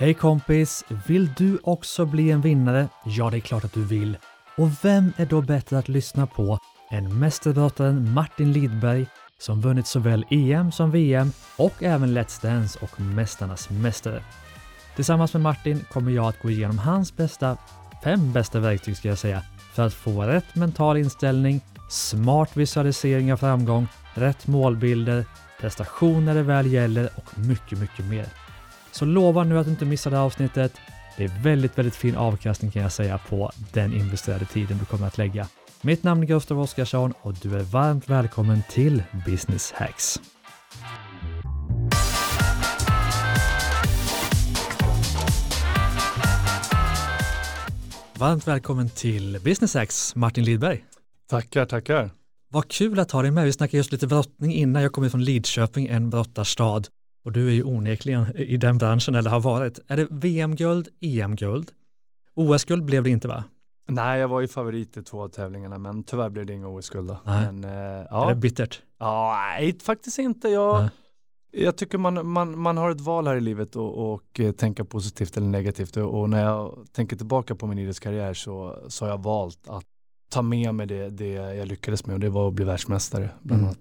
Hej kompis! Vill du också bli en vinnare? Ja, det är klart att du vill. Och vem är då bättre att lyssna på än mästerbrottaren Martin Lidberg som vunnit såväl EM som VM och även Let's Dance och Mästarnas Mästare. Tillsammans med Martin kommer jag att gå igenom hans bästa, fem bästa verktyg ska jag säga, för att få rätt mental inställning, smart visualisering av framgång, rätt målbilder, prestationer det väl gäller och mycket, mycket mer. Så lova nu att du inte missar det här avsnittet. Det är väldigt, väldigt fin avkastning kan jag säga på den investerade tiden du kommer att lägga. Mitt namn är Gustav Oskarsson och du är varmt välkommen till Business Hacks. Varmt välkommen till Business Hacks, Martin Lidberg. Tackar, tackar. Vad kul att ha dig med. Vi snackade just lite brottning innan. Jag kommer från Lidköping, en brottarstad. Och du är ju onekligen i den branschen, eller har varit. Är det VM-guld, EM-guld? OS-guld blev det inte va? Nej, jag var ju favorit i två av tävlingarna, men tyvärr blev det inga OS-guld. Men, eh, ja. Är det bittert? Ja, nej, faktiskt inte. Jag, jag tycker man, man, man har ett val här i livet och, och eh, tänka positivt eller negativt. Och när jag tänker tillbaka på min idrottskarriär så, så har jag valt att ta med mig det, det jag lyckades med och det var att bli världsmästare bland mm.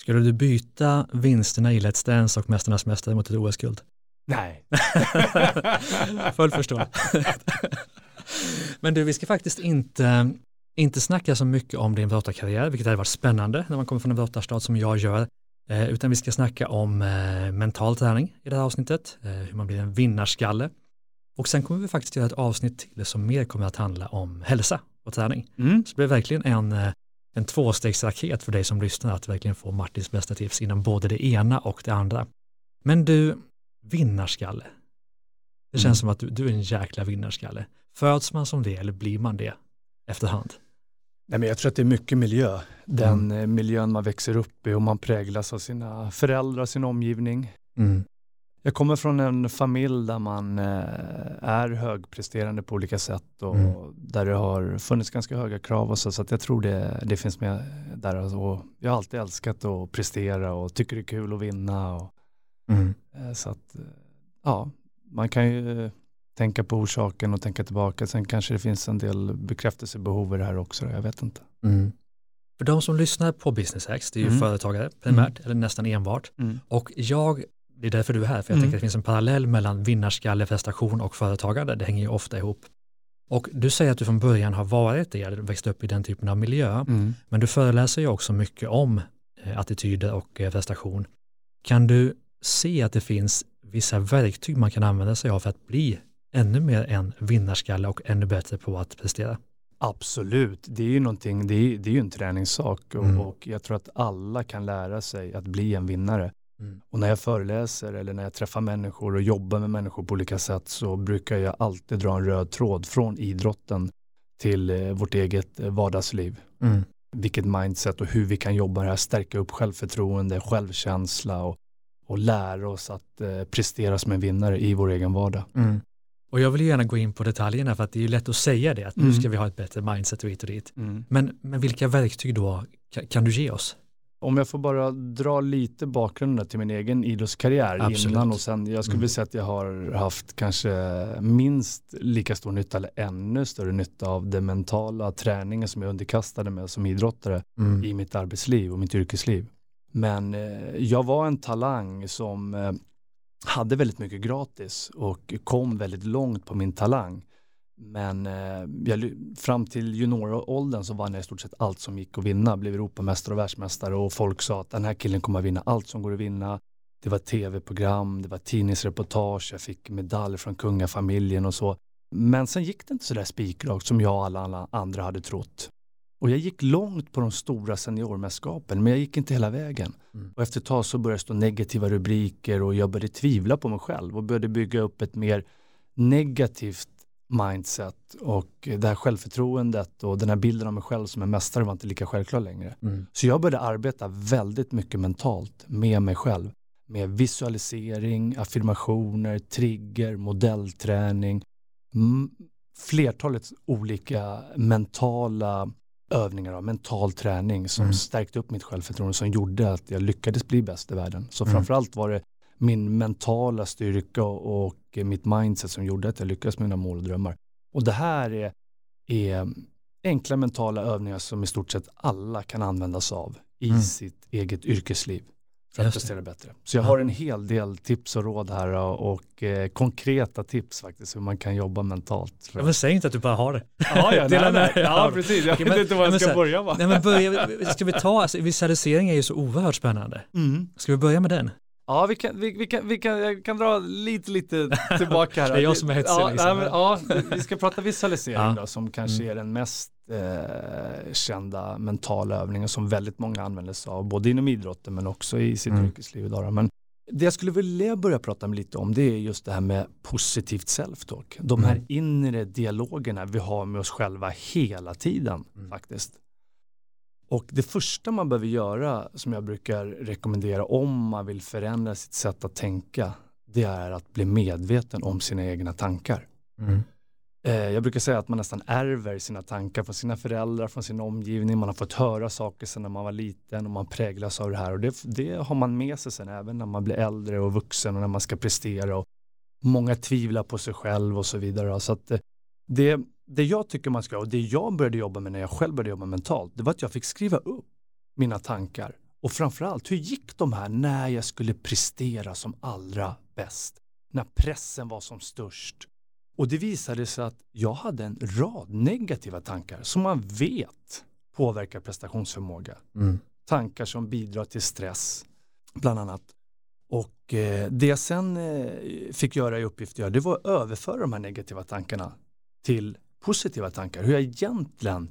Skulle du byta vinsterna i Let's Dance och Mästarnas Mästare mot ett OS-guld? Nej. Full förstå. Men du, vi ska faktiskt inte, inte snacka så mycket om din brottarkarriär, vilket hade varit spännande när man kommer från en brottarstad som jag gör, eh, utan vi ska snacka om eh, mental träning i det här avsnittet, eh, hur man blir en vinnarskalle. Och sen kommer vi faktiskt göra ett avsnitt till som mer kommer att handla om hälsa och träning. Mm. Så det blir verkligen en en tvåstegsraket för dig som lyssnar att verkligen få Martins bästa tips inom både det ena och det andra. Men du, vinnarskalle. Det känns mm. som att du, du, är en jäkla vinnarskalle. Föds man som det eller blir man det efterhand? Nej, men jag tror att det är mycket miljö. Den mm. Miljön man växer upp i och man präglas av sina föräldrar, sin omgivning. Mm. Jag kommer från en familj där man eh, är högpresterande på olika sätt och mm. där det har funnits ganska höga krav och så, så att jag tror det, det finns med där. Och jag har alltid älskat att prestera och tycker det är kul att vinna. Och, mm. Eh, så att, eh, ja, man kan ju tänka på orsaken och tänka tillbaka. Sen kanske det finns en del bekräftelsebehov i det här också, jag vet inte. Mm. För de som lyssnar på Business Hacks, det är ju mm. företagare primärt, mm. eller nästan enbart. Mm. Och jag det är därför du är här, för jag mm. tänker att det finns en parallell mellan vinnarskalle, prestation och företagande. Det hänger ju ofta ihop. Och du säger att du från början har varit det, eller växt upp i den typen av miljö, mm. men du föreläser ju också mycket om eh, attityder och eh, prestation. Kan du se att det finns vissa verktyg man kan använda sig av för att bli ännu mer en vinnarskalle och ännu bättre på att prestera? Absolut, det är ju någonting, det är, det är ju en träningssak och, mm. och jag tror att alla kan lära sig att bli en vinnare. Mm. Och när jag föreläser eller när jag träffar människor och jobbar med människor på olika sätt så brukar jag alltid dra en röd tråd från idrotten till eh, vårt eget eh, vardagsliv. Mm. Vilket mindset och hur vi kan jobba här, stärka upp självförtroende, självkänsla och, och lära oss att eh, prestera som en vinnare i vår egen vardag. Mm. Och jag vill gärna gå in på detaljerna för att det är lätt att säga det, att nu mm. ska vi ha ett bättre mindset och hit och dit. Mm. Men, men vilka verktyg då kan, kan du ge oss? Om jag får bara dra lite bakgrunden till min egen idrottskarriär Absolut. innan och sen, jag skulle mm. säga att jag har haft kanske minst lika stor nytta eller ännu större nytta av den mentala träningen som jag underkastade mig som idrottare mm. i mitt arbetsliv och mitt yrkesliv. Men eh, jag var en talang som eh, hade väldigt mycket gratis och kom väldigt långt på min talang. Men eh, jag, fram till junioråldern så vann jag i stort sett allt som gick att vinna. Blev Europamästare och världsmästare och folk sa att den här killen kommer att vinna allt som går att vinna. Det var tv-program, det var tidningsreportage, jag fick medalj från kungafamiljen och så. Men sen gick det inte så där spikrakt som jag och alla andra hade trott. Och jag gick långt på de stora seniormästerskapen men jag gick inte hela vägen. Mm. Och efter ett tag så började det stå negativa rubriker och jag började tvivla på mig själv och började bygga upp ett mer negativt mindset och det här självförtroendet och den här bilden av mig själv som en mästare var inte lika självklar längre. Mm. Så jag började arbeta väldigt mycket mentalt med mig själv. Med visualisering, affirmationer, trigger, modellträning. Flertalet olika mentala övningar av mental träning som mm. stärkte upp mitt självförtroende som gjorde att jag lyckades bli bäst i världen. Så mm. framförallt var det min mentala styrka och, mitt mindset som gjorde att jag lyckades med mina mål och drömmar. Och det här är, är enkla mentala övningar som i stort sett alla kan använda sig av i mm. sitt eget yrkesliv för att prestera bättre. Så jag har en hel del tips och råd här och, eh, konkreta tips faktiskt hur man kan jobba mentalt. Ja, men säg inte att du bara har det. Ja, ja, nej, nej. ja precis. Jag vet inte var jag ska börja. Va? Nej, men börja, ska vi ta, alltså, visualisering är ju så oerhört spännande. Mm. Ska vi börja med den? Ja, vi kan, vi, vi, kan, vi kan, jag kan dra lite, lite tillbaka här. det är jag som är hetsig. Ja, liksom. ja, vi ska prata visualisering ja. då, som kanske mm. är den mest eh, kända mentala övningen som väldigt många använder sig av, både inom idrotten men också i sitt mm. yrkesliv idag. Men det jag skulle vilja börja prata lite om det är just det här med positivt self-talk. De här mm. inre dialogerna vi har med oss själva hela tiden mm. faktiskt. Och det första man behöver göra som jag brukar rekommendera om man vill förändra sitt sätt att tänka det är att bli medveten om sina egna tankar. Mm. Eh, jag brukar säga att man nästan ärver sina tankar från sina föräldrar, från sin omgivning. Man har fått höra saker sedan när man var liten och man präglas av det här. Och det, det har man med sig sen även när man blir äldre och vuxen och när man ska prestera. Och många tvivlar på sig själv och så vidare. Så att eh, det, det jag tycker man ska och det jag började jobba med när jag själv började jobba mentalt, det var att jag fick skriva upp mina tankar. Och framförallt, hur gick de här när jag skulle prestera som allra bäst? När pressen var som störst? Och det visade sig att jag hade en rad negativa tankar som man vet påverkar prestationsförmåga. Mm. Tankar som bidrar till stress, bland annat. Och eh, det jag sen eh, fick göra i uppgift det var att överföra de här negativa tankarna till positiva tankar, hur jag egentligen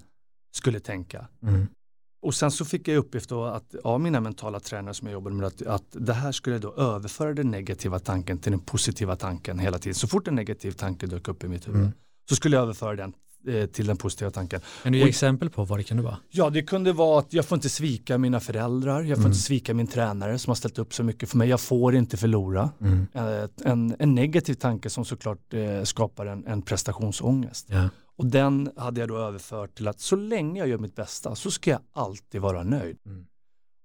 skulle tänka. Mm. Och sen så fick jag uppgift då att av mina mentala tränare som jag jobbade med att, att det här skulle då överföra den negativa tanken till den positiva tanken hela tiden. Så fort en negativ tanke dök upp i mitt huvud mm. så skulle jag överföra den till den positiva tanken. Kan du ge och, exempel på vad det kunde vara? Ja, det kunde vara att jag får inte svika mina föräldrar, jag får mm. inte svika min tränare som har ställt upp så mycket för mig, jag får inte förlora. Mm. Eh, en, en, negativ tanke som såklart eh, skapar en, en prestationsångest. Ja. Och den hade jag då överfört till att så länge jag gör mitt bästa så ska jag alltid vara nöjd. Mm.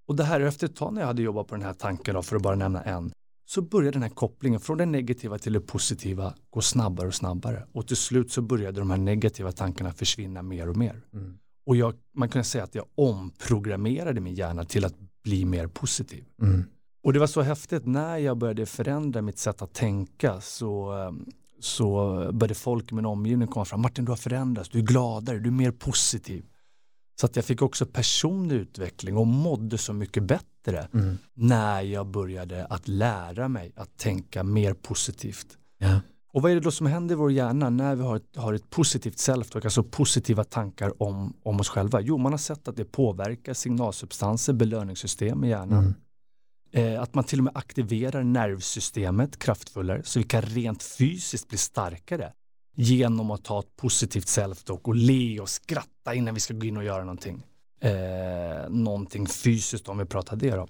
Och det här efter ett tag när jag hade jobbat på den här tanken, då, för att bara nämna en, så började den här kopplingen från det negativa till det positiva gå snabbare och snabbare. Och till slut så började de här negativa tankarna försvinna mer och mer. Mm. Och jag, man kan säga att jag omprogrammerade min hjärna till att bli mer positiv. Mm. Och det var så häftigt när jag började förändra mitt sätt att tänka så ehm, så började folk i min omgivning komma fram. Martin, du har förändrats, du är gladare, du är mer positiv. Så att jag fick också personlig utveckling och mådde så mycket bättre mm. när jag började att lära mig att tänka mer positivt. Ja. Och vad är det då som händer i vår hjärna när vi har ett, har ett positivt self alltså positiva tankar om, om oss själva? Jo, man har sett att det påverkar signalsubstanser, belöningssystem i hjärnan. Mm. Eh, att man till och med aktiverar nervsystemet kraftfullare så vi kan rent fysiskt bli starkare genom att ta ett positivt self-talk och le och skratta innan vi ska gå in och göra någonting. Eh, någonting fysiskt om vi pratar det då.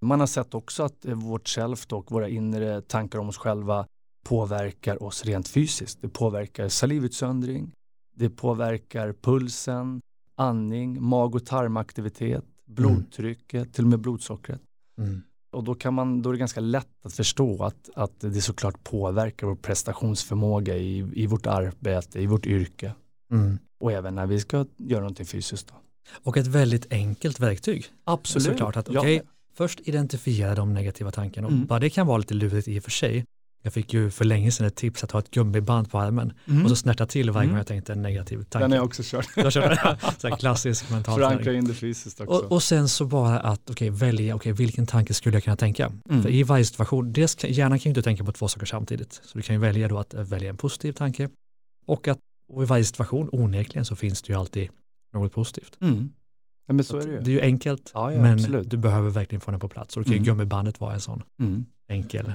Man har sett också att eh, vårt self-talk, våra inre tankar om oss själva påverkar oss rent fysiskt. Det påverkar salivutsöndring, det påverkar pulsen, andning, mag och tarmaktivitet, blodtrycket, mm. till och med blodsockret. Mm. Och då, kan man, då är det ganska lätt att förstå att, att det såklart påverkar vår prestationsförmåga i, i vårt arbete, i vårt yrke. Mm. Och även när vi ska göra någonting fysiskt. Då. Och ett väldigt enkelt verktyg. Absolut. Såklart att, okay, ja. först identifiera de negativa tankarna. Mm. Bara det kan vara lite lurigt i och för sig. Jag fick ju för länge sedan ett tips att ha ett gummiband på armen mm. och så snärta till varje mm. gång jag tänkte en negativ tanke. Den jag också kört. Jag kört så klassisk mental Förankra in det fysiskt också. Och, och, sen så bara att okay, välja, okay, vilken tanke skulle jag kunna tänka? Mm. För i varje situation, dels, hjärnan kan ju inte tänka på två saker samtidigt. Så du kan ju välja då att välja en positiv tanke och att och i varje situation, onekligen så finns det ju alltid något positivt. Mm. Ja, men så, så är det, ju. det är ju enkelt, ja, ja, men absolut. du behöver verkligen få den på plats. Och då kan ju mm. gummibandet vara en sån mm. enkel.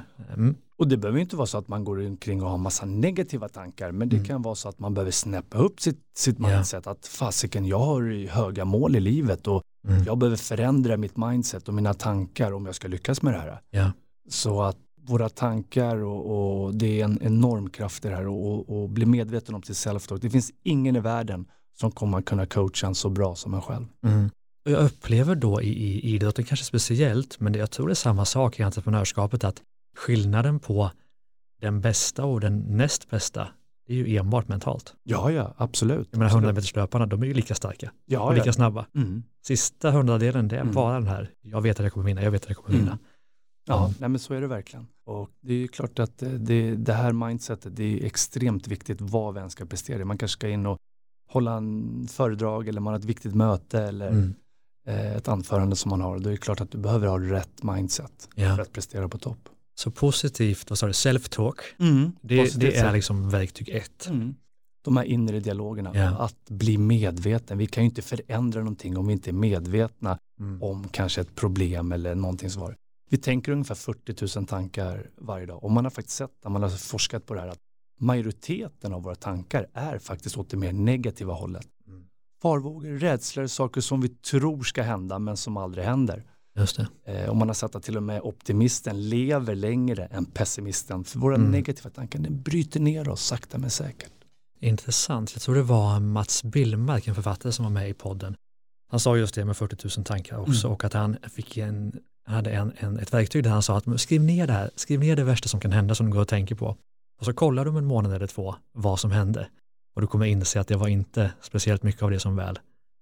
Och det behöver inte vara så att man går omkring och har massa negativa tankar, men det mm. kan vara så att man behöver snäppa upp sitt, sitt mindset. Att fasiken, jag har höga mål i livet och mm. jag behöver förändra mitt mindset och mina tankar om jag ska lyckas med det här. Ja. Så att våra tankar och, och, det är en enorm kraft i det här och, och, bli medveten om sitt self-talk. Det finns ingen i världen som kommer kunna coacha en så bra som en själv. Mm. Och jag upplever då i, i idrotten kanske speciellt, men det, jag tror det är samma sak i entreprenörskapet, att skillnaden på den bästa och den näst bästa är ju enbart mentalt. Ja, ja, absolut. Jag menar 100 meterslöparna, de är ju lika starka ja, och lika ja. snabba. Mm. Sista hundradelen, det är Mm. bara den här, jag vet att jag kommer vinna, jag vet att jag kommer Mm. vinna. Ja, Ja. nej men så är det verkligen. Och det är ju klart att eh, det, det här mindsetet det är extremt viktigt vad vi än ska prestera. Man kanske ska in och hålla en föredrag eller man har ett viktigt möte eller Mm. eh, ett anförande som man har. Då är det klart att du behöver ha rätt mindset för Ja. att prestera på topp. Så positivt, vad sa du, self-talk, det, Positivt det är liksom verktyg ett. Mm. De här inre dialogerna, Ja. att bli medveten. Vi kan ju inte förändra någonting om vi inte är medvetna Mm. om kanske ett problem eller någonting svar. Vi tänker ungefär 40 000 tankar varje dag och man har faktiskt sett, man har forskat på det här, att majoriteten av våra tankar är faktiskt åt det mer negativa hållet. Mm. Farvågor, rädslor, saker som vi tror ska hända men som aldrig händer. Just det. Eh, och man har sett att till och med optimisten lever längre än pessimisten. För våra Mm. negativa tankar den bryter ner oss sakta men säkert. Intressant. Jag tror det var Mats Billmark, en författare som var med i podden. Han sa just det med 40 000 tankar också Mm. och att han fick en, hade en, en, ett verktyg där han sa att skriv ner det här, skriv ner det värsta som kan hända som du går och tänker på. Och så kollar du om en månad eller två vad som hände. Och du kommer inse att det var inte speciellt mycket av det som väl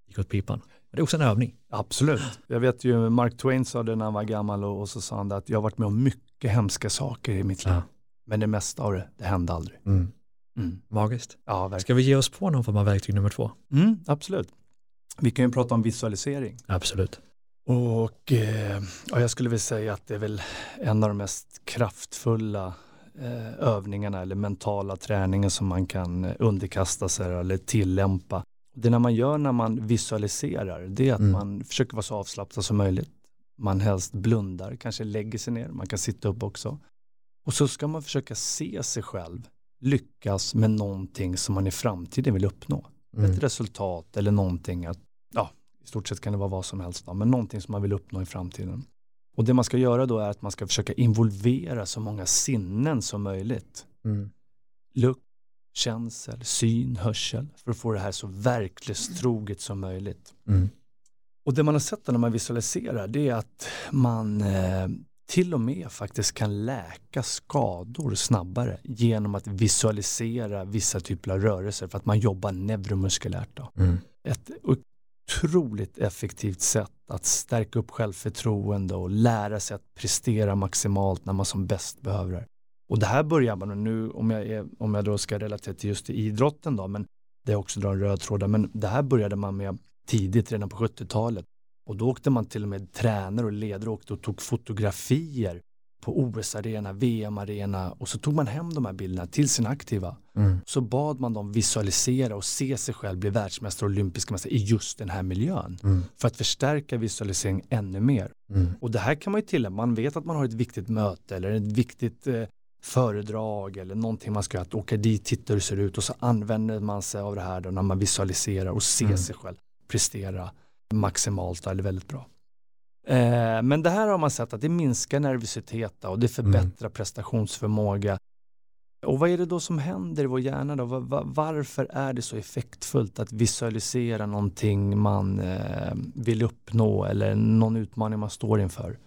gick åt pipan. Men det är också en övning. Absolut. Jag vet ju Mark Twain sa det när han var gammal och, och så sa han att jag har varit med om mycket hemska saker i mitt liv. Ja. Men det mesta av det, det hände aldrig. Mm. Mm. Magiskt. Ja, verkligen. Ska vi ge oss på någon form av verktyg nummer två? Mm, absolut. Vi kan ju prata om visualisering. Absolut. Och eh, ja, jag skulle vilja säga att det är väl en av de mest kraftfulla eh, övningarna eller mentala träningen som man kan eh, underkasta sig eller tillämpa. Det när man gör när man visualiserar, det är att Mm. man försöker vara så avslappnad som möjligt. Man helst blundar, kanske lägger sig ner, man kan sitta upp också. Och så ska man försöka se sig själv lyckas med någonting som man i framtiden vill uppnå Mm. ett resultat eller någonting att, ja, i stort sett kan det vara vad som helst, då, men någonting som man vill uppnå i framtiden. Och det man ska göra då är att man ska försöka involvera så många sinnen som möjligt. Mm. Lukt, känsel, syn, hörsel, för att få det här så verklighetstroget som möjligt. Mm. Och det man har sett när man visualiserar det är att man eh, till och med faktiskt kan läka skador snabbare genom att visualisera vissa typer av rörelser för att man jobbar neuromuskulärt. Mm. Ett otroligt effektivt sätt att stärka upp självförtroende och lära sig att prestera maximalt när man som bäst behöver det. Och det här börjar man nu, om jag, är, om jag då ska relatera till just idrotten då, men det är också drar en röd tråd men det här började man med tidigt, redan på 70-talet. Och då åkte man till och med tränare och ledare åkte och tog fotografier på OS-arena, VM-arena och så tog man hem de här bilderna till sin aktiva. Mm. Så bad man dem visualisera och se sig själv bli världsmästare och olympiska mästare i just den här miljön. Mm. För att förstärka visualisering ännu mer. Mm. Och det här kan man ju tillämpa, man vet att man har ett viktigt möte eller ett viktigt eh, föredrag eller någonting man ska göra, att åka dit, titta hur det ser ut och så använder man sig av det här då när man visualiserar och ser Mm. sig själv prestera maximalt eller väldigt bra. Eh, men det här har man sett att det minskar nervositet och det förbättrar prestationsförmåga. Och vad är det då som händer i vår hjärna då? Va- va- Varför är det så effektfullt att visualisera någonting man eh, vill uppnå eller någon utmaning man står inför?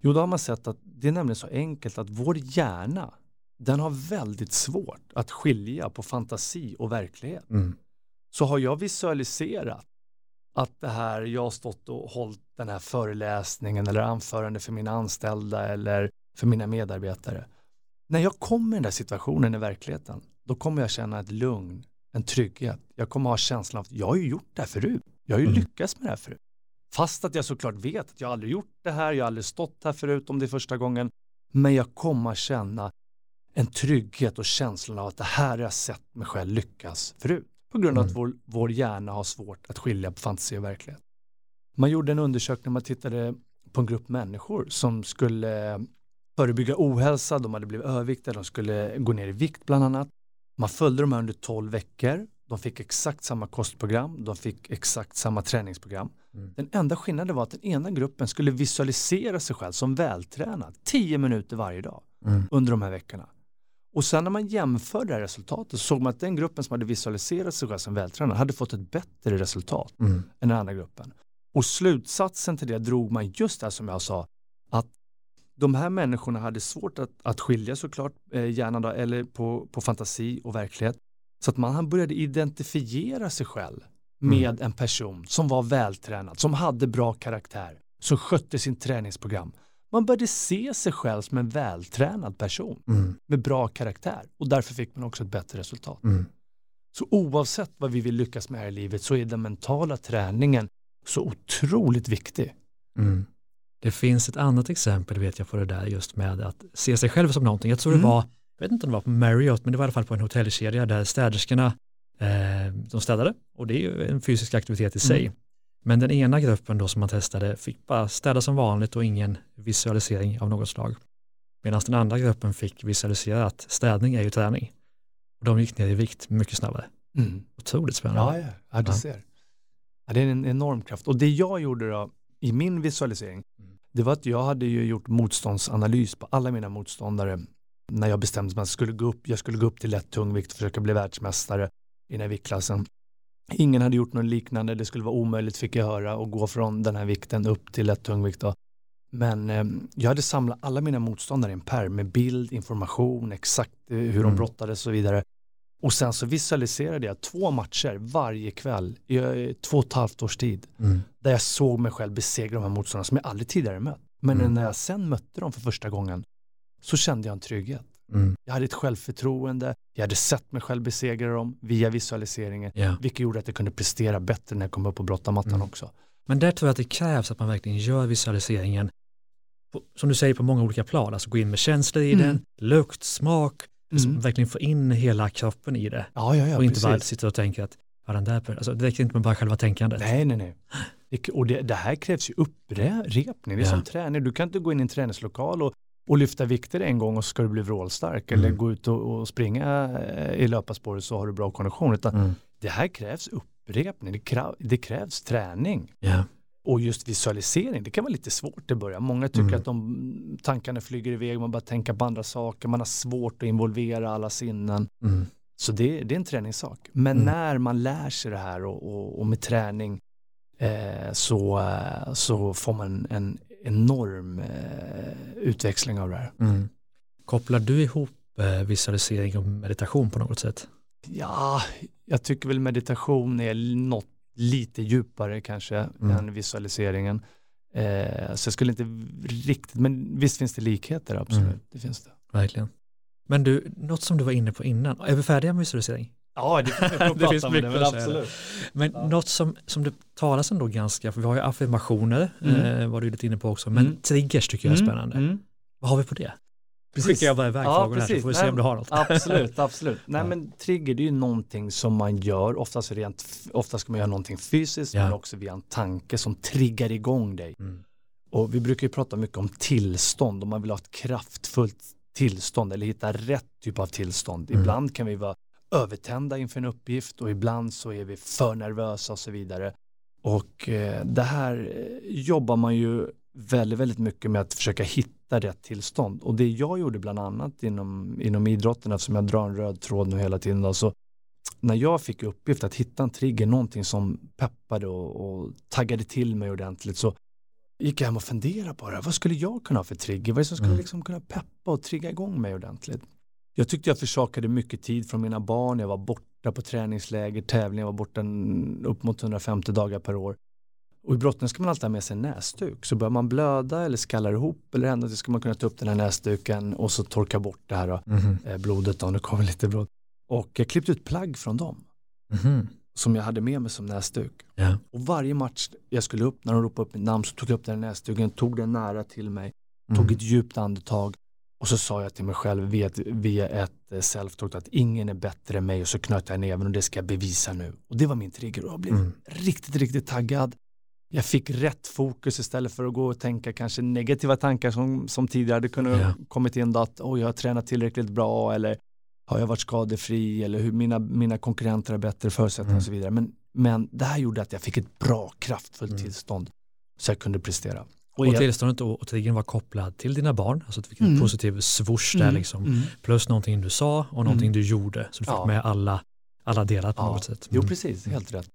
Jo, då har man sett att det är nämligen så enkelt att vår hjärna, den har väldigt svårt att skilja på fantasi och verklighet. Mm. Så har jag visualiserat att det här, jag har stått och hållit den här föreläsningen eller anförande för mina anställda eller för mina medarbetare. När jag kommer i den där situationen i verkligheten, då kommer jag känna ett lugn, en trygghet. Jag kommer ha känslan av att jag har ju gjort det här förut. Jag har ju Mm. lyckats med det här förut. Fast att jag såklart vet att jag aldrig gjort det här, jag har aldrig stått här förut om det är första gången. Men jag kommer känna en trygghet och känslan av att det här har jag sett mig själv lyckas förut. På grund av Mm. att vår, vår hjärna har svårt att skilja på fantasi och verklighet. Man gjorde en undersökning, man tittade på en grupp människor som skulle förebygga ohälsa, de hade blivit överviktiga, de skulle gå ner i vikt bland annat. Man följde dem här under 12 veckor, de fick exakt samma kostprogram, de fick exakt samma träningsprogram. Mm. Den enda skillnaden var att den ena gruppen skulle visualisera sig själv som vältränad 10 minuter varje dag Mm. under de här veckorna. Och sen när man jämförde det här resultatet så såg man att den gruppen som hade visualiserat sig själv som vältränad hade fått ett bättre resultat Mm. än den andra gruppen. Och slutsatsen till det drog man just det som jag sa, att de här människorna hade svårt att, att skilja såklart, eh, hjärnan då, eller på, på fantasi och verklighet. Så att man började identifiera sig själv med mm. en person som var vältränad, som hade bra karaktär, som skötte sin träningsprogram. Man började se sig själv som en vältränad person mm. med bra karaktär och därför fick man också ett bättre resultat. Mm. Så oavsett vad vi vill lyckas med här i livet så är den mentala träningen så otroligt viktig. Mm. Det finns ett annat exempel vet jag på det där just med att se sig själv som någonting. Jag tror det mm. var, jag vet inte om det var på Marriott, men det var i alla fall på en hotellkedja där städerskorna eh, de städade och det är ju en fysisk aktivitet i sig. Mm. Men den ena gruppen då som man testade fick bara städa som vanligt och ingen visualisering av något slag. Medan den andra gruppen fick visualisera att städning är ju träning. Och de gick ner i vikt mycket snabbare. Mm. Otroligt spännande. Ja, ja. ja du ser. Ja, det är en enorm kraft. Och det jag gjorde då i min visualisering, mm. det var att jag hade ju gjort motståndsanalys på alla mina motståndare när jag bestämde mig att jag skulle gå upp, jag skulle gå upp till lätt tungvikt och försöka bli världsmästare i den här viktklassen. Ingen hade gjort något liknande, det skulle vara omöjligt fick jag höra och gå från den här vikten upp till lätt tungvikt. Då. Men eh, jag hade samlat alla mina motståndare i en pärm med bild, information, exakt eh, hur de mm. brottades och så vidare. Och sen så visualiserade jag två matcher varje kväll i eh, två och ett halvt års tid. Mm. Där jag såg mig själv besegra de här motståndarna som jag aldrig tidigare mött. Men mm. när jag sen mötte dem för första gången så kände jag en trygghet. Mm. Jag hade ett självförtroende, jag hade sett mig själv besegra dem via visualiseringen, yeah. vilket gjorde att jag kunde prestera bättre när jag kom upp på brottamattan mm. också. Men där tror jag att det krävs att man verkligen gör visualiseringen, på, som du säger, på många olika plan, alltså gå in med känslor i mm. den, lukt, smak, mm. verkligen få in hela kroppen i det. Ja, ja, ja, och inte precis. bara sitta och tänka att ja, den där, alltså, det räcker inte med bara själva tänkandet. Nej, nej, nej. Det, och det, det, här krävs ju upprepning, det är ja. som träning. Du kan inte gå in i en träningslokal och och lyfta vikter en gång och så ska du bli vrålstark mm. eller gå ut och, och, springa eh, i löparspåret så har du bra kondition. Utan mm. Det här krävs upprepning, det, kräv, det krävs träning. Yeah. Och just visualisering, det kan vara lite svårt i början. Många tycker mm. att de tankarna flyger iväg, man bara tänker på andra saker, man har svårt att involvera alla sinnen. Mm. Så det, det, är en träningssak. Men mm. när man lär sig det här och, och, och med träning eh, så, eh, så får man en enorm eh, utväxling av det här. Mm. Kopplar du ihop eh, visualisering och meditation på något sätt? Ja, jag tycker väl meditation är något lite djupare kanske mm. än visualiseringen. Eh, så jag skulle inte riktigt, men visst finns det likheter, absolut. Mm. Det finns det. Verkligen. Men du, något som du var inne på innan, är vi färdiga med visualisering? Ja, det, det finns mycket det, absolut. Men ja. något som, som det talas ändå ganska, för vi har ju affirmationer, mm. eh, var du lite inne på också, men mm. triggers tycker jag är mm. spännande. Mm. Vad har vi på det? Precis. skickar jag bara iväg ja, frågorna här så får vi se om du har något. Absolut, absolut. Nej ja. men trigger det är ju någonting som man gör, oftast, rent, oftast ska man göra någonting fysiskt ja. men också via en tanke som triggar igång dig. Mm. Och vi brukar ju prata mycket om tillstånd, om man vill ha ett kraftfullt tillstånd eller hitta rätt typ av tillstånd. Mm. Ibland kan vi vara övertända inför en uppgift och ibland så är vi för nervösa och så vidare. Och eh, det här eh, jobbar man ju väldigt, väldigt mycket med att försöka hitta rätt tillstånd. Och det jag gjorde bland annat inom, inom idrotten, eftersom jag drar en röd tråd nu hela tiden, då, så när jag fick uppgift att hitta en trigger, någonting som peppade och, och taggade till mig ordentligt, så gick jag hem och funderade på det. Vad skulle jag kunna ha för trigger? Vad är det som skulle mm. liksom kunna peppa och trigga igång mig ordentligt? Jag tyckte jag försakade mycket tid från mina barn. Jag var borta på träningsläger, tävlingar, var borta upp mot 150 dagar per år. Och i brottning ska man alltid ha med sig en näsduk. Så börjar man blöda eller skallar ihop eller händer så ska man kunna ta upp den här näsduken och så torka bort det här mm. blodet om det kommer lite blod. Och jag klippte ut plagg från dem. Mm. Som jag hade med mig som näsduk. Yeah. Och varje match jag skulle upp, när de ropade upp mitt namn så tog jag upp den här näsduken, tog den nära till mig, mm. tog ett djupt andetag och så sa jag till mig själv via ett, via ett eh, self-talk att ingen är bättre än mig och så knöt jag näven och det ska jag bevisa nu. Och det var min trigger och jag blev mm. riktigt, riktigt taggad. Jag fick rätt fokus istället för att gå och tänka kanske negativa tankar som, som tidigare hade kunnat yeah. kommit in då att oh, jag har tränat tillräckligt bra eller har jag varit skadefri eller hur mina, mina konkurrenter har bättre förutsättningar mm. och så vidare. Men, men det här gjorde att jag fick ett bra kraftfullt mm. tillstånd så jag kunde prestera. Och, och tillståndet och, och triggern var kopplad till dina barn, alltså att du fick en mm. positiv swoosh där mm. liksom. Mm. Plus någonting du sa och någonting du gjorde. Så du fick ja. med alla, alla delar på ja. något sätt. Jo, precis, helt rätt.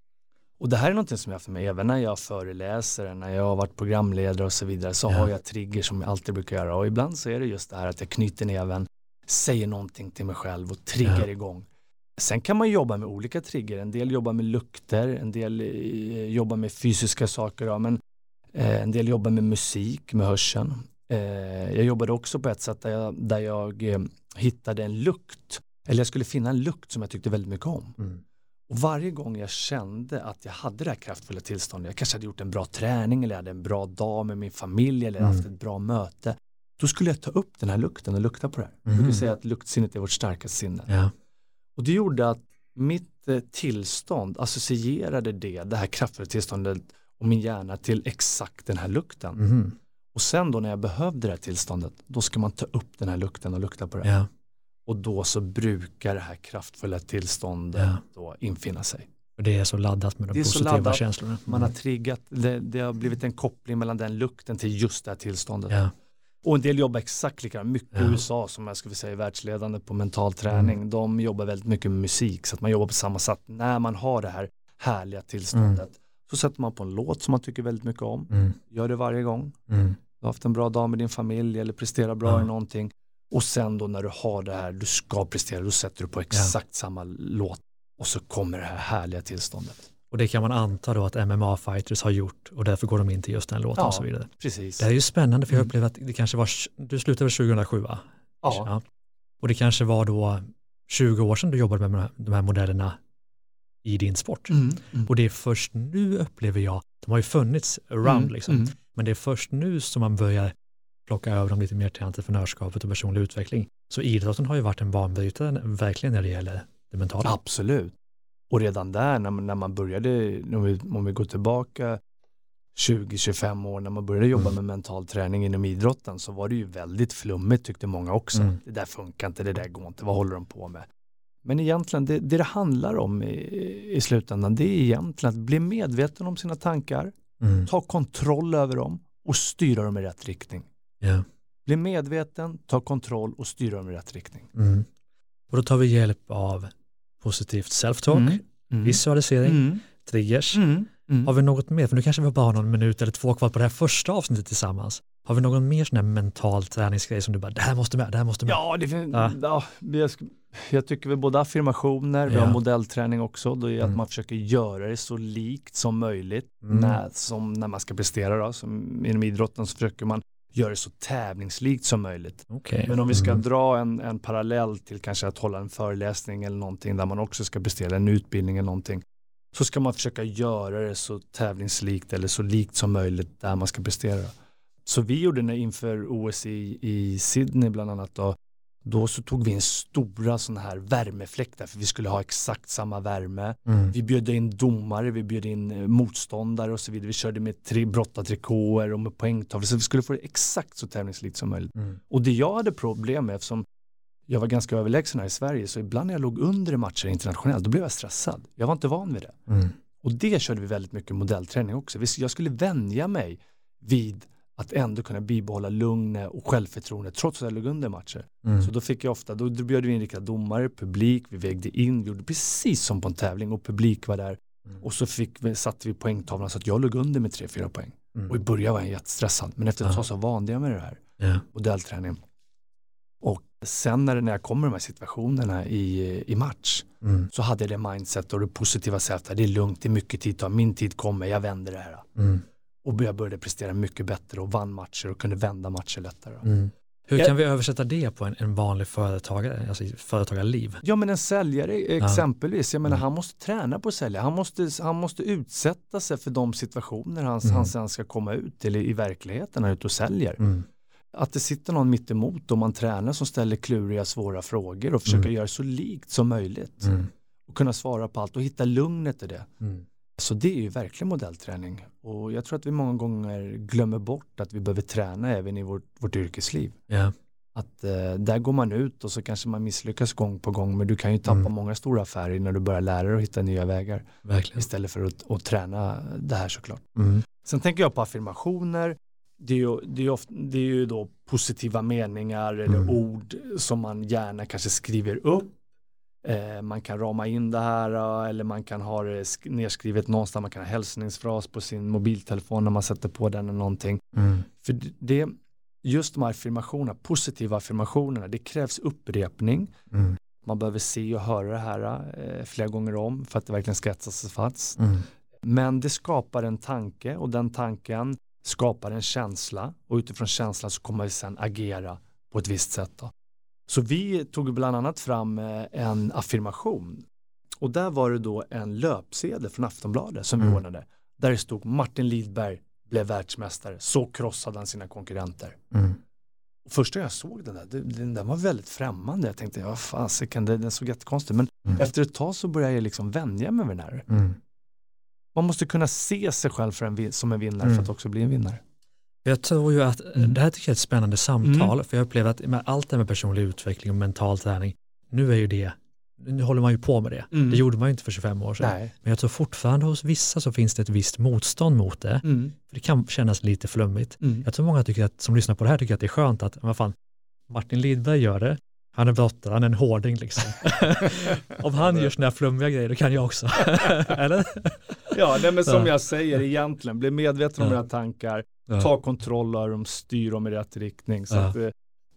Och det här är någonting som jag har för mig, även när jag föreläser, när jag har varit programledare och så vidare, så ja. har jag trigger som jag alltid brukar göra. Och ibland så är det just det här att jag knyter näven, säger någonting till mig själv och triggar ja. igång. Sen kan man jobba med olika trigger, en del jobbar med lukter, en del eh, jobbar med fysiska saker, men en del jobbar med musik, med hörseln. Eh, jag jobbade också på ett sätt där jag, där jag eh, hittade en lukt, eller jag skulle finna en lukt som jag tyckte väldigt mycket om. Mm. Och varje gång jag kände att jag hade det här kraftfulla tillståndet, jag kanske hade gjort en bra träning eller jag hade en bra dag med min familj eller mm. haft ett bra möte, då skulle jag ta upp den här lukten och lukta på det här. Mm. Jag brukar säga att luktsinnet är vårt starkaste sinne. Ja. Och det gjorde att mitt eh, tillstånd associerade det, det här kraftfulla tillståndet och min hjärna till exakt den här lukten. Mm. Och sen då när jag behövde det här tillståndet, då ska man ta upp den här lukten och lukta på det. Ja. Och då så brukar det här kraftfulla tillståndet ja. då infinna sig. Och det är så laddat med de positiva laddat, känslorna. Man har mm. triggat, det, det, har blivit en koppling mellan den lukten till just det här tillståndet. Ja. Och en del jobbar exakt likadant, mycket ja. USA som jag skulle säga är världsledande på mental träning. Mm. De jobbar väldigt mycket med musik så att man jobbar på samma sätt. När man har det här härliga tillståndet mm. Så sätter man på en låt som man tycker väldigt mycket om. Mm. Gör det varje gång. Mm. Du har haft en bra dag med din familj eller presterar bra i någonting. Och sen då när du har det här, du ska prestera, då sätter du på exakt ja. samma låt och så kommer det här härliga tillståndet. Och det kan man anta då att MMA-fighters har gjort och därför går de in till just den låten ja, och så vidare. Precis. Det är ju spännande för jag mm. upplever att det kanske var, du slutade väl 2007 va? Ja. ja. Och det kanske var då 20 år sedan du jobbade med de här modellerna i din sport. Mm, mm. Och det är först nu upplever jag, de har ju funnits around mm, liksom, mm. men det är först nu som man börjar plocka över dem lite mer till entreprenörskapet och personlig utveckling. Så idrotten har ju varit en banbrytare verkligen när det gäller det mentala. Absolut. Och redan där när man, när man började, om vi, om vi går tillbaka 20-25 år när man började jobba mm. med mental träning inom idrotten så var det ju väldigt flummigt tyckte många också. Mm. Det där funkar inte, det där går inte, vad håller de på med? Men egentligen det det, det handlar om i, i slutändan det är egentligen att bli medveten om sina tankar, mm. ta kontroll över dem och styra dem i rätt riktning. Yeah. Bli medveten, ta kontroll och styra dem i rätt riktning. Mm. Och då tar vi hjälp av positivt self-talk, mm. mm. visualisering, mm. triggers. Mm. Mm. Har vi något mer? För nu kanske vi bara har någon minut eller två kvar på det här första avsnittet tillsammans. Har vi någon mer sån här mental träningsgrej som du bara, det här måste med, det här måste med? Ja, det finns, ja. ja jag, tycker vi både affirmationer, vi har modellträning också, då är mm. att man försöker göra det så likt som möjligt, mm. när, som när man ska prestera då, som inom idrotten så försöker man göra det så tävlingslikt som möjligt. Okay. Men om vi ska mm. dra en, en parallell till kanske att hålla en föreläsning eller någonting där man också ska prestera en utbildning eller någonting så ska man försöka göra det så tävlingslikt eller så likt som möjligt där man ska prestera. Så vi gjorde det inför OS i, i Sydney bland annat då, då så tog vi in stora sådana här värmefläktar för vi skulle ha exakt samma värme. Mm. Vi bjöd in domare, vi bjöd in eh, motståndare och så vidare. Vi körde med tre brottartrikåer och med poängtavlor så vi skulle få det exakt så tävlingslikt som möjligt. Mm. Och det jag hade problem med eftersom jag var ganska överlägsen här i Sverige så ibland när jag låg under i matcher internationellt då blev jag stressad. Jag var inte van vid det. Mm. Och det körde vi väldigt mycket modellträning också. Jag skulle vänja mig vid att ändå kunna bibehålla lugnet och självförtroende trots att jag låg under matcher. Mm. Så då fick jag ofta, då bjöd vi in riktiga domare, publik, vi vägde in, vi gjorde precis som på en tävling och publik var där. Mm. Och så fick vi, satte vi poängtavlan så att jag låg under med 3-4 poäng. Mm. Och i början var jag jättestressad, men efter ett tag så vande jag mig det här. Yeah. Modellträning. Och sen när, när jag kommer i de här situationerna i, i match mm. så hade jag det mindset och det positiva sättet, det är lugnt, det är mycket tid, min tid kommer, jag vänder det här. Mm och jag började prestera mycket bättre och vann matcher och kunde vända matcher lättare. Mm. Hur kan vi översätta det på en, en vanlig företagare, alltså företagarliv? Ja men en säljare exempelvis, jag menar mm. han måste träna på att sälja, han måste, han måste utsätta sig för de situationer han, mm. han sen ska komma ut till i, i verkligheten när han är ute och säljer. Mm. Att det sitter någon mitt emot och man tränar som ställer kluriga svåra frågor och försöker mm. göra så likt som möjligt. Mm. Och kunna svara på allt och hitta lugnet i det. Så det är ju verkligen modellträning och jag tror att vi många gånger glömmer bort att vi behöver träna även i vårt, vårt yrkesliv. Yeah. Att eh, där går man ut och så kanske man misslyckas gång på gång men du kan ju tappa mm. många stora affärer när du börjar lära dig att hitta nya vägar. Verkligen. Istället för att, att träna det här såklart. Mm. Sen tänker jag på affirmationer. Det är ju, det är ofta, det är ju då positiva meningar eller mm. ord som man gärna kanske skriver upp man kan rama in det här eller man kan ha det nedskrivet någonstans. Man kan ha hälsningsfras på sin mobiltelefon när man sätter på den eller någonting. Mm. För det, just de här affirmationerna, positiva affirmationerna, det krävs upprepning. Mm. Man behöver se och höra det här eh, flera gånger om för att det verkligen ska etsa sig fast. Mm. Men det skapar en tanke och den tanken skapar en känsla och utifrån känslan så kommer vi sedan agera på ett visst sätt. Då. Så vi tog bland annat fram eh, en affirmation och där var det då en löpsedel från Aftonbladet som mm. vi ordnade där det stod Martin Lidberg blev världsmästare, så krossade han sina konkurrenter. Mm. Första jag såg den där, den, den var väldigt främmande. Jag tänkte, ja fasiken, den, den såg jättekonstig. Men mm. efter ett tag så började jag liksom vänja mig med den här. Mm. Man måste kunna se sig själv en, som en vinnare för att mm. också bli en vinnare. Jag tror ju att mm. det här tycker jag är ett spännande samtal, mm. för jag upplever att med allt det med personlig utveckling och mental träning, nu är ju det, nu håller man ju på med det. Mm. Det gjorde man ju inte för 25 år sedan. Nej. Men jag tror fortfarande hos vissa så finns det ett visst motstånd mot det. Mm. För det kan kännas lite flummigt. Mm. Jag tror många tycker att, som lyssnar på det här tycker att det är skönt att, vad fan, Martin Lidberg gör det, han är brottare, han är en hårding liksom. Om han gör sådana här flummiga grejer, då kan jag också. Eller? Ja, nej, men som jag säger egentligen, bli medveten om ja. dina tankar, ja. ta kontroll av dem, styr dem i rätt riktning. Så ja. att, eh,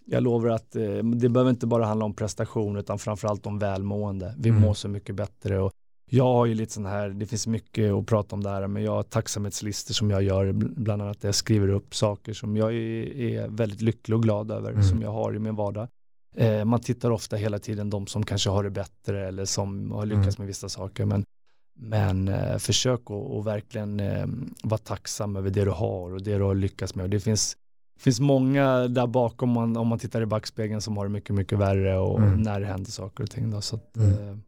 jag lovar att eh, det behöver inte bara handla om prestation utan framförallt om välmående. Vi mm. mår så mycket bättre och jag har ju lite sån här, det finns mycket att prata om där, men jag har tacksamhetslistor som jag gör, bland annat där jag skriver upp saker som jag är, är väldigt lycklig och glad över, mm. som jag har i min vardag. Eh, man tittar ofta hela tiden de som kanske har det bättre eller som har lyckats mm. med vissa saker, men men eh, försök att verkligen eh, vara tacksam över det du har och det du har lyckats med. Och det finns, finns många där bakom man, om man tittar i backspegeln som har det mycket, mycket värre och mm. när det händer saker och ting. Då. Så att, mm.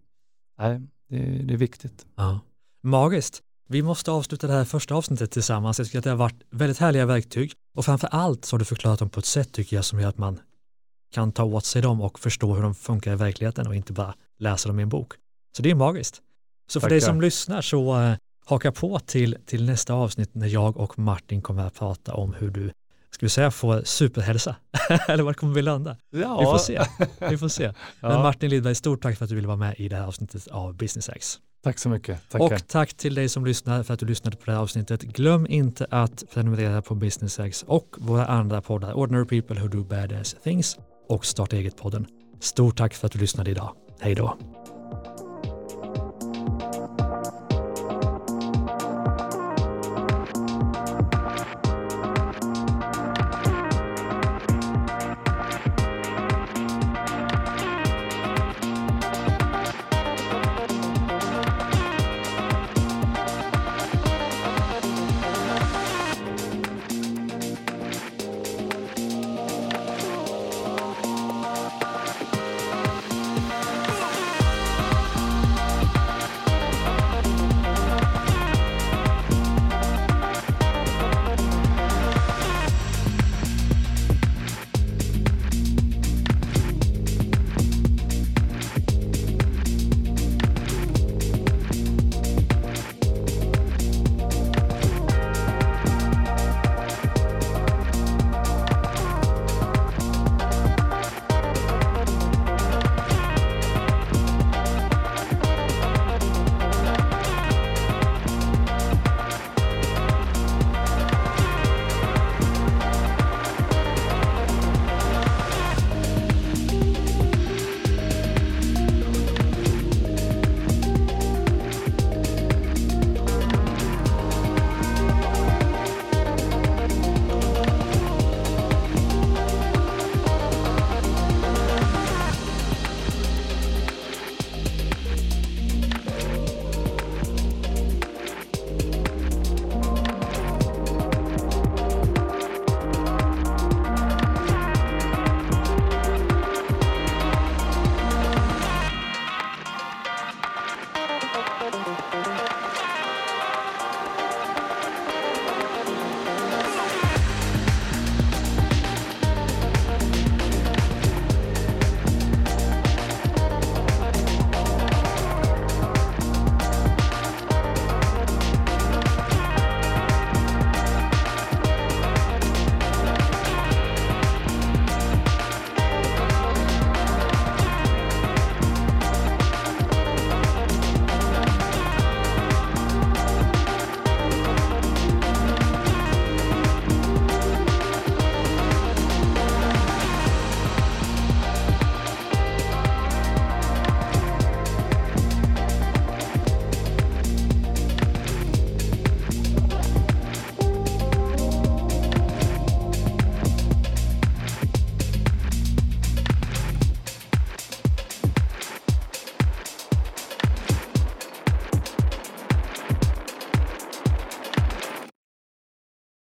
eh, det, det, är viktigt. Ja. Magiskt. Vi måste avsluta det här första avsnittet tillsammans. Jag tycker att det har varit väldigt härliga verktyg och framför allt så har du förklarat dem på ett sätt tycker jag som gör att man kan ta åt sig dem och förstå hur de funkar i verkligheten och inte bara läsa dem i en bok. Så det är magiskt. Så för Tackar. dig som lyssnar så uh, haka på till, till nästa avsnitt när jag och Martin kommer att prata om hur du ska vi säga får superhälsa? Eller var kommer vi landa? Ja. Vi får se. Vi får se. Men ja. Martin Lidberg, stort tack för att du ville vara med i det här avsnittet av Business X. Tack så mycket. Tackar. Och tack till dig som lyssnar för att du lyssnade på det här avsnittet. Glöm inte att prenumerera på Business X och våra andra poddar Ordinary People Who Do Badass Things och Starta Eget-podden. Stort tack för att du lyssnade idag. Hej då.